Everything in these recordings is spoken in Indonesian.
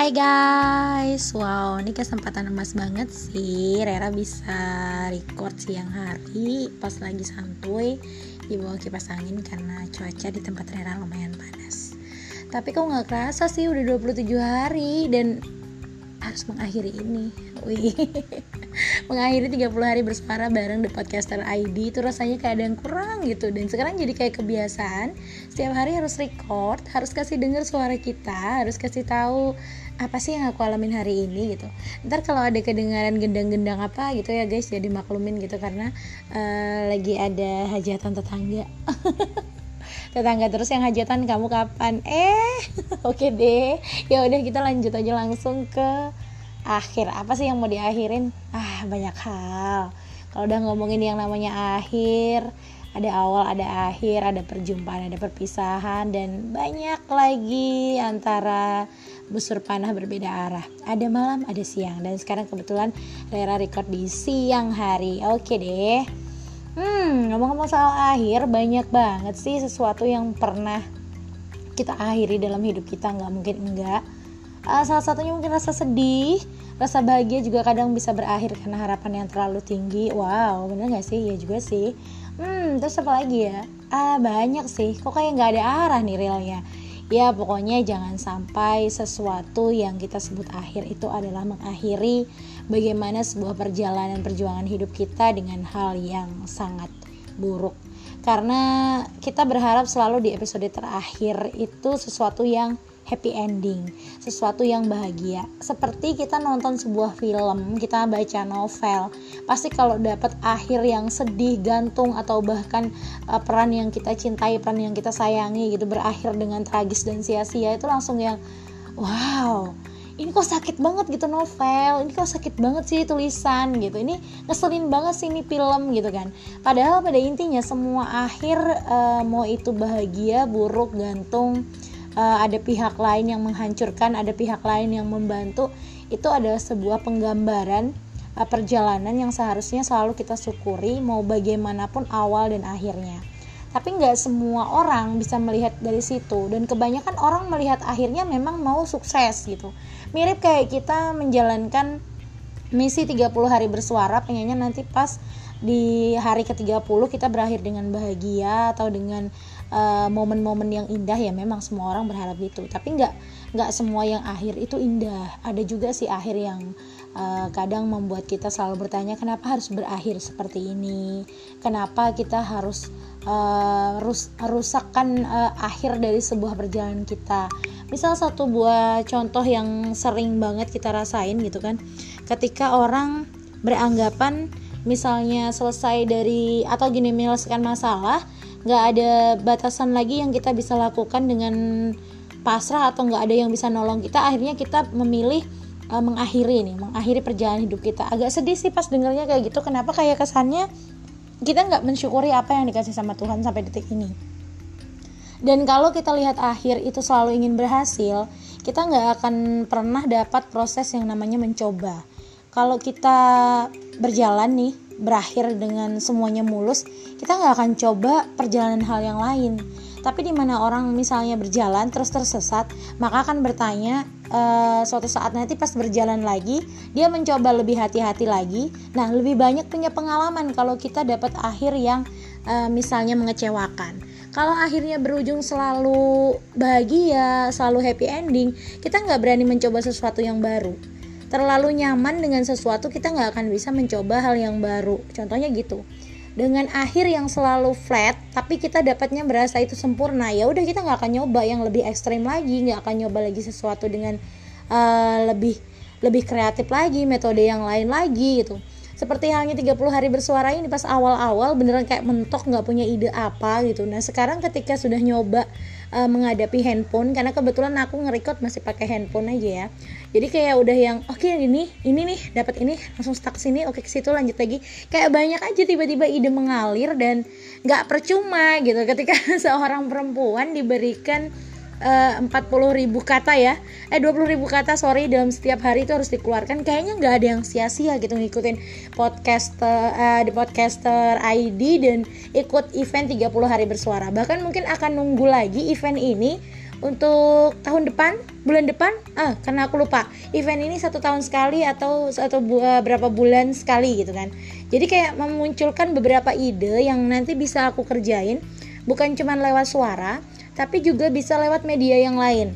Hai guys, wow ini kesempatan emas banget sih. Rera bisa record siang hari pas lagi santuy di bawah kipas angin karena cuaca di tempat Rera lumayan panas. Tapi kok nggak kerasa sih udah 27 hari dan harus mengakhiri ini. Wih. Mengakhiri 30 hari bersuara bareng The Podcaster ID itu rasanya kayak ada yang kurang gitu. Dan sekarang jadi kayak kebiasaan setiap hari harus record harus kasih denger suara kita harus kasih tahu apa sih yang aku alamin hari ini gitu. Ntar kalau ada kedengaran gendang-gendang apa gitu ya guys jadi maklumin gitu karena uh, lagi ada hajatan tetangga. Tetangga terus yang hajatan kamu kapan? Eh oke okay deh. Ya udah kita lanjut aja langsung ke akhir. Apa sih yang mau diakhirin? Ah banyak hal. Kalau udah ngomongin yang namanya akhir ada awal ada akhir ada perjumpaan ada perpisahan dan banyak lagi antara busur panah berbeda arah. Ada malam ada siang. Dan sekarang kebetulan Rera record di siang hari. Oke deh. Hmm ngomong-ngomong soal akhir banyak banget sih sesuatu yang pernah kita akhiri dalam hidup kita. Nggak mungkin enggak. Uh, salah satunya mungkin rasa sedih rasa bahagia juga kadang bisa berakhir karena harapan yang terlalu tinggi. Wow bener gak sih? Ya juga sih. Hmm terus apa lagi ya? Ah banyak sih. Kok kayak nggak ada arah nih realnya ya pokoknya jangan sampai sesuatu yang kita sebut akhir itu adalah mengakhiri bagaimana sebuah perjalanan perjuangan hidup kita dengan hal yang sangat buruk karena kita berharap selalu di episode terakhir itu sesuatu yang happy ending, sesuatu yang bahagia. Seperti kita nonton sebuah film, kita baca novel, pasti kalau dapat akhir yang sedih, gantung atau bahkan uh, peran yang kita cintai, peran yang kita sayangi gitu berakhir dengan tragis dan sia-sia itu langsung yang wow ini kok sakit banget gitu novel. Ini kok sakit banget sih tulisan gitu. Ini ngeselin banget sih ini film gitu kan. Padahal pada intinya semua akhir uh, mau itu bahagia buruk gantung uh, ada pihak lain yang menghancurkan, ada pihak lain yang membantu, itu adalah sebuah penggambaran uh, perjalanan yang seharusnya selalu kita syukuri mau bagaimanapun awal dan akhirnya. Tapi nggak semua orang bisa melihat dari situ. Dan kebanyakan orang melihat akhirnya memang mau sukses gitu. Mirip kayak kita menjalankan misi 30 hari bersuara pengennya nanti pas di hari ke-30 kita berakhir dengan bahagia atau dengan uh, momen-momen yang indah ya memang semua orang berharap itu. Tapi nggak nggak semua yang akhir itu indah. Ada juga sih akhir yang uh, kadang membuat kita selalu bertanya kenapa harus berakhir seperti ini? Kenapa kita harus uh, rus rusakkan uh, akhir dari sebuah perjalanan kita? Misal satu buah contoh yang sering banget kita rasain gitu kan. Ketika orang beranggapan misalnya selesai dari atau gini menyelesaikan masalah nggak ada batasan lagi yang kita bisa lakukan dengan pasrah atau nggak ada yang bisa nolong kita akhirnya kita memilih uh, mengakhiri nih mengakhiri perjalanan hidup kita. Agak sedih sih pas dengarnya kayak gitu. Kenapa kayak kesannya kita nggak mensyukuri apa yang dikasih sama Tuhan sampai detik ini? Dan kalau kita lihat akhir itu selalu ingin berhasil kita nggak akan pernah dapat proses yang namanya mencoba. Kalau kita berjalan nih berakhir dengan semuanya mulus kita nggak akan coba perjalanan hal yang lain. Tapi di mana orang misalnya berjalan terus tersesat maka akan bertanya e, suatu saat nanti pas berjalan lagi dia mencoba lebih hati-hati lagi. Nah lebih banyak punya pengalaman kalau kita dapat akhir yang e, misalnya mengecewakan. Kalau akhirnya berujung selalu bahagia, selalu happy ending, kita nggak berani mencoba sesuatu yang baru. Terlalu nyaman dengan sesuatu kita nggak akan bisa mencoba hal yang baru. Contohnya gitu dengan akhir yang selalu flat tapi kita dapatnya berasa itu sempurna ya udah kita nggak akan nyoba yang lebih ekstrim lagi nggak akan nyoba lagi sesuatu dengan uh, lebih lebih kreatif lagi metode yang lain lagi gitu. Seperti halnya 30 hari bersuara ini pas awal-awal beneran kayak mentok nggak punya ide apa gitu. Nah sekarang ketika sudah nyoba uh, menghadapi handphone karena kebetulan aku nge-record masih pakai handphone aja ya jadi kayak udah yang oke okay, ini ini nih dapat ini langsung stuck sini oke okay, ke situ lanjut lagi. Kayak banyak aja tiba-tiba ide mengalir dan nggak percuma gitu. Ketika seorang perempuan diberikan Eh, empat puluh ribu kata ya eh dua puluh ribu kata sorry dalam setiap hari itu harus dikeluarkan. Kayaknya nggak ada yang sia-sia gitu ngikutin podcaster uh, di podcaster ID dan ikut event 30 hari bersuara. Bahkan mungkin akan nunggu lagi event ini untuk tahun depan bulan depan? Ah karena aku lupa. Event ini satu tahun sekali atau satu bu uh, berapa bulan sekali gitu kan. Jadi kayak memunculkan beberapa ide yang nanti bisa aku kerjain. Bukan cuma lewat suara tapi juga bisa lewat media yang lain.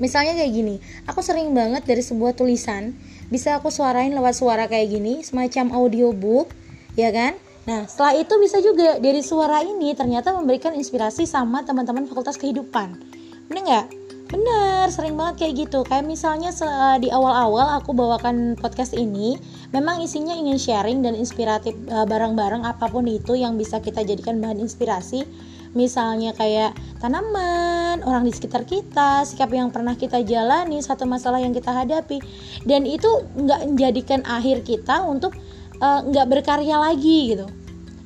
Misalnya kayak gini aku sering banget dari sebuah tulisan bisa aku suarain lewat suara kayak gini semacam audiobook ya kan Nah, setelah itu bisa juga dari suara ini ternyata memberikan inspirasi sama teman-teman fakultas kehidupan. Bener nggak? Bener, sering banget kayak gitu. Kayak misalnya di awal-awal aku bawakan podcast ini, memang isinya ingin sharing dan inspiratif uh, barang-barang apa pun itu yang bisa kita jadikan bahan inspirasi. Misalnya kayak tanaman, orang di sekitar kita, sikap yang pernah kita jalani, satu masalah yang kita hadapi, dan itu nggak menjadikan akhir kita untuk uh, nggak berkarya lagi gitu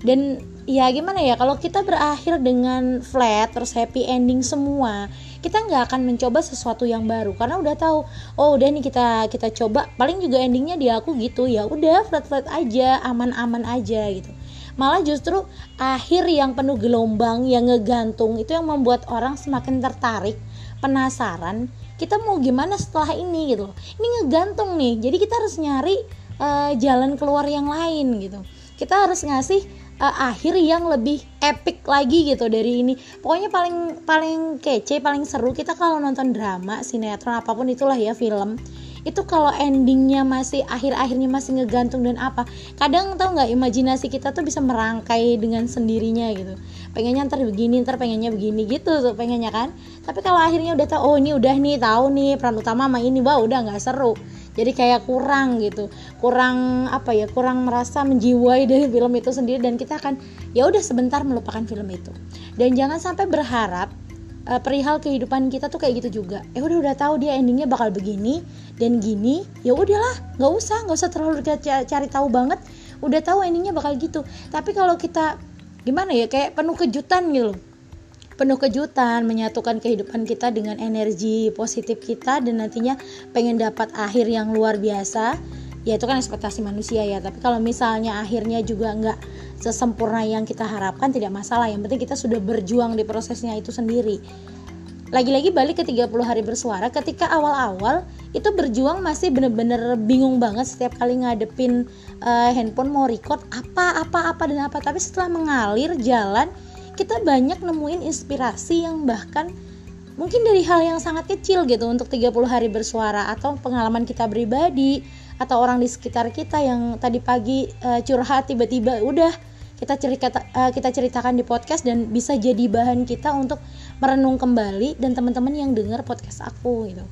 dan ya gimana ya kalau kita berakhir dengan flat terus happy ending semua kita nggak akan mencoba sesuatu yang baru. Karena udah tahu oh udah nih kita kita coba paling juga endingnya di aku gitu. Ya udah flat flat aja aman aman aja gitu. Malah justru akhir yang penuh gelombang yang ngegantung itu yang membuat orang semakin tertarik penasaran kita mau gimana setelah ini gitu. Ini ngegantung nih jadi kita harus nyari uh, jalan keluar yang lain gitu. Kita harus ngasih uh, akhir yang lebih epic lagi gitu dari ini. Pokoknya paling paling kece paling seru kita kalau nonton drama sinetron apa pun itulah ya film. Itu kalau endingnya masih akhir-akhirnya masih ngegantung dan apa. Kadang tau nggak imajinasi kita tuh bisa merangkai dengan sendirinya gitu. Pengennya ntar begini ntar pengennya begini gitu tuh pengennya kan. Tapi kalau akhirnya udah tau oh ini udah nih tahu nih peran utama sama ini wah udah nggak seru jadi kayak kurang gitu. Kurang apa ya kurang merasa menjiwai dari film itu sendiri dan kita akan ya udah sebentar melupakan film itu. Dan jangan sampai berharap uh, perihal kehidupan kita tuh kayak gitu juga. Eh udah udah tahu dia endingnya bakal begini dan gini ya udahlah nggak usah nggak usah terlalu cari tahu banget. Udah tahu endingnya bakal gitu. Tapi kalau kita gimana ya kayak penuh kejutan gitu penuh kejutan, menyatukan kehidupan kita dengan energi positif kita dan nantinya pengen dapat akhir yang luar biasa. Ya itu kan ekspektasi manusia ya. Tapi kalau misalnya akhirnya juga nggak sesempurna yang kita harapkan tidak masalah. Yang penting kita sudah berjuang di prosesnya itu sendiri. Lagi-lagi balik ke 30 hari bersuara ketika awal-awal itu berjuang masih bener-bener bingung banget setiap kali ngadepin uh, handphone mau record apa apa apa dan apa tapi setelah mengalir jalan kita banyak nemuin inspirasi yang bahkan mungkin dari hal yang sangat kecil gitu untuk 30 hari bersuara atau pengalaman kita pribadi atau orang di sekitar kita yang tadi pagi uh, curhat tiba-tiba udah kita cerita uh, kita ceritakan di podcast dan bisa jadi bahan kita untuk merenung kembali dan teman-teman yang dengar podcast aku gitu.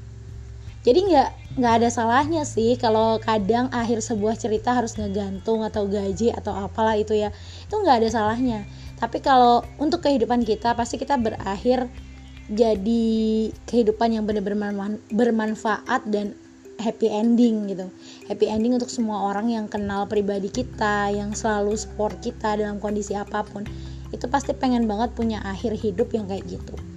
Jadi nggak nggak ada salahnya sih kalau kadang akhir sebuah cerita harus ngegantung atau gaji atau apalah itu ya. Itu nggak ada salahnya tapi kalau untuk kehidupan kita pasti kita berakhir jadi kehidupan yang benar-benar bermanfaat dan happy ending gitu. Happy ending untuk semua orang yang kenal pribadi kita yang selalu support kita dalam kondisi apa pun. Itu pasti pengen banget punya akhir hidup yang kayak gitu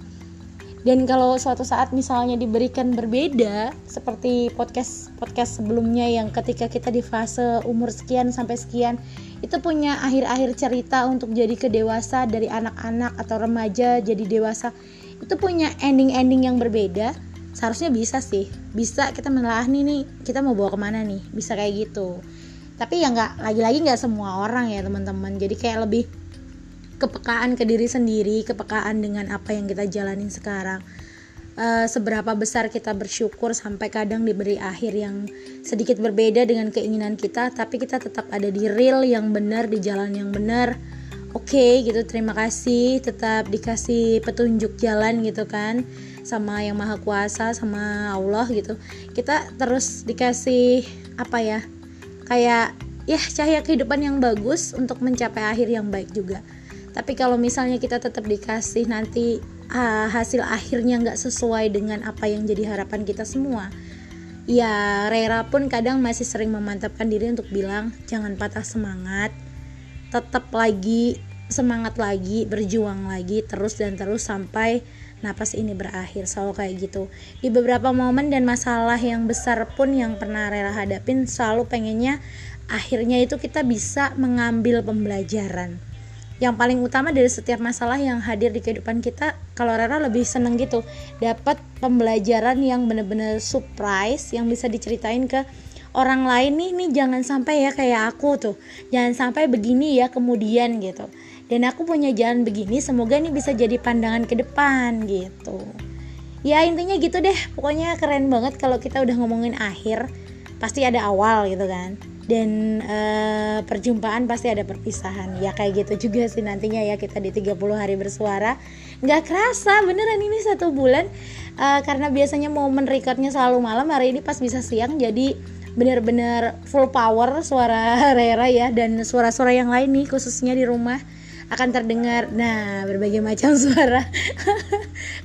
dan kalau suatu saat misalnya diberikan berbeda seperti podcast podcast sebelumnya yang ketika kita di fase umur sekian sampai sekian itu punya akhir-akhir cerita untuk jadi kedewasa dari anak-anak atau remaja jadi dewasa. Itu punya ending-ending yang berbeda seharusnya bisa sih. Bisa kita menelaah nih nih kita mau bawa ke mana nih? Bisa kayak gitu. Tapi ya nggak lagi-lagi nggak semua orang ya teman-teman. Jadi kayak lebih kepekaan ke diri sendiri, kepekaan dengan apa yang kita jalanin sekarang. Uh, seberapa besar kita bersyukur sampai kadang diberi akhir yang sedikit berbeda dengan keinginan kita, tapi kita tetap ada di real yang benar, di jalan yang benar. Oke, okay, gitu. Terima kasih, tetap dikasih petunjuk jalan gitu kan sama yang maha kuasa sama Allah gitu. Kita terus dikasih apa ya? Kayak ya cahaya kehidupan yang bagus untuk mencapai akhir yang baik juga tapi kalau misalnya kita tetap dikasih nanti uh, hasil akhirnya nggak sesuai dengan apa yang jadi harapan kita semua ya Rera pun kadang masih sering memantapkan diri untuk bilang jangan patah semangat tetap lagi semangat lagi berjuang lagi terus dan terus sampai napas ini berakhir. Selalu kayak gitu. Di beberapa momen dan masalah yang besar pun yang pernah Rera hadapin selalu pengennya akhirnya itu kita bisa mengambil pembelajaran yang paling utama dari setiap masalah yang hadir di kehidupan kita kalau Rera lebih seneng gitu dapat pembelajaran yang bener-bener surprise yang bisa diceritain ke orang lain nih nih jangan sampai ya kayak aku tuh jangan sampai begini ya kemudian gitu. Dan aku punya jalan begini semoga ini bisa jadi pandangan ke depan gitu. Ya intinya gitu deh pokoknya keren banget kalau kita udah ngomongin akhir pasti ada awal gitu kan dan uh, perjumpaan pasti ada perpisahan. Ya kayak gitu juga sih nantinya ya kita di 30 hari bersuara. Nggak kerasa beneran ini satu bulan. Uh, karena biasanya momen recordnya selalu malam hari ini pas bisa siang jadi bener-bener full power suara Rera ya dan suara-suara yang lain nih khususnya di rumah akan terdengar. Nah berbagai macam suara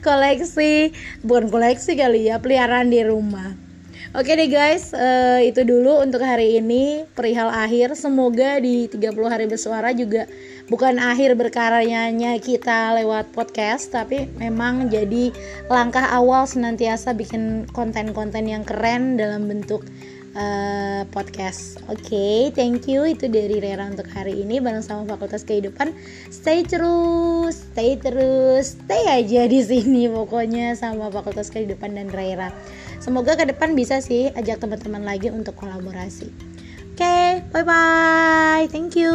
koleksi bukan koleksi kali ya peliharaan di rumah Oke deh guys, uh, itu dulu untuk hari ini perihal akhir. Semoga di 30 hari bersuara juga bukan akhir berkaryanya kita lewat podcast, tapi memang jadi langkah awal senantiasa bikin konten-konten yang keren dalam bentuk uh, podcast. Oke, okay, thank you. Itu dari Rera untuk hari ini bareng sama Fakultas Kehidupan. Stay terus, stay terus, stay aja di sini pokoknya sama Fakultas Kehidupan dan Rera semoga ke depan bisa sih ajak teman-teman lagi untuk kolaborasi. Oke okay, bye bye thank you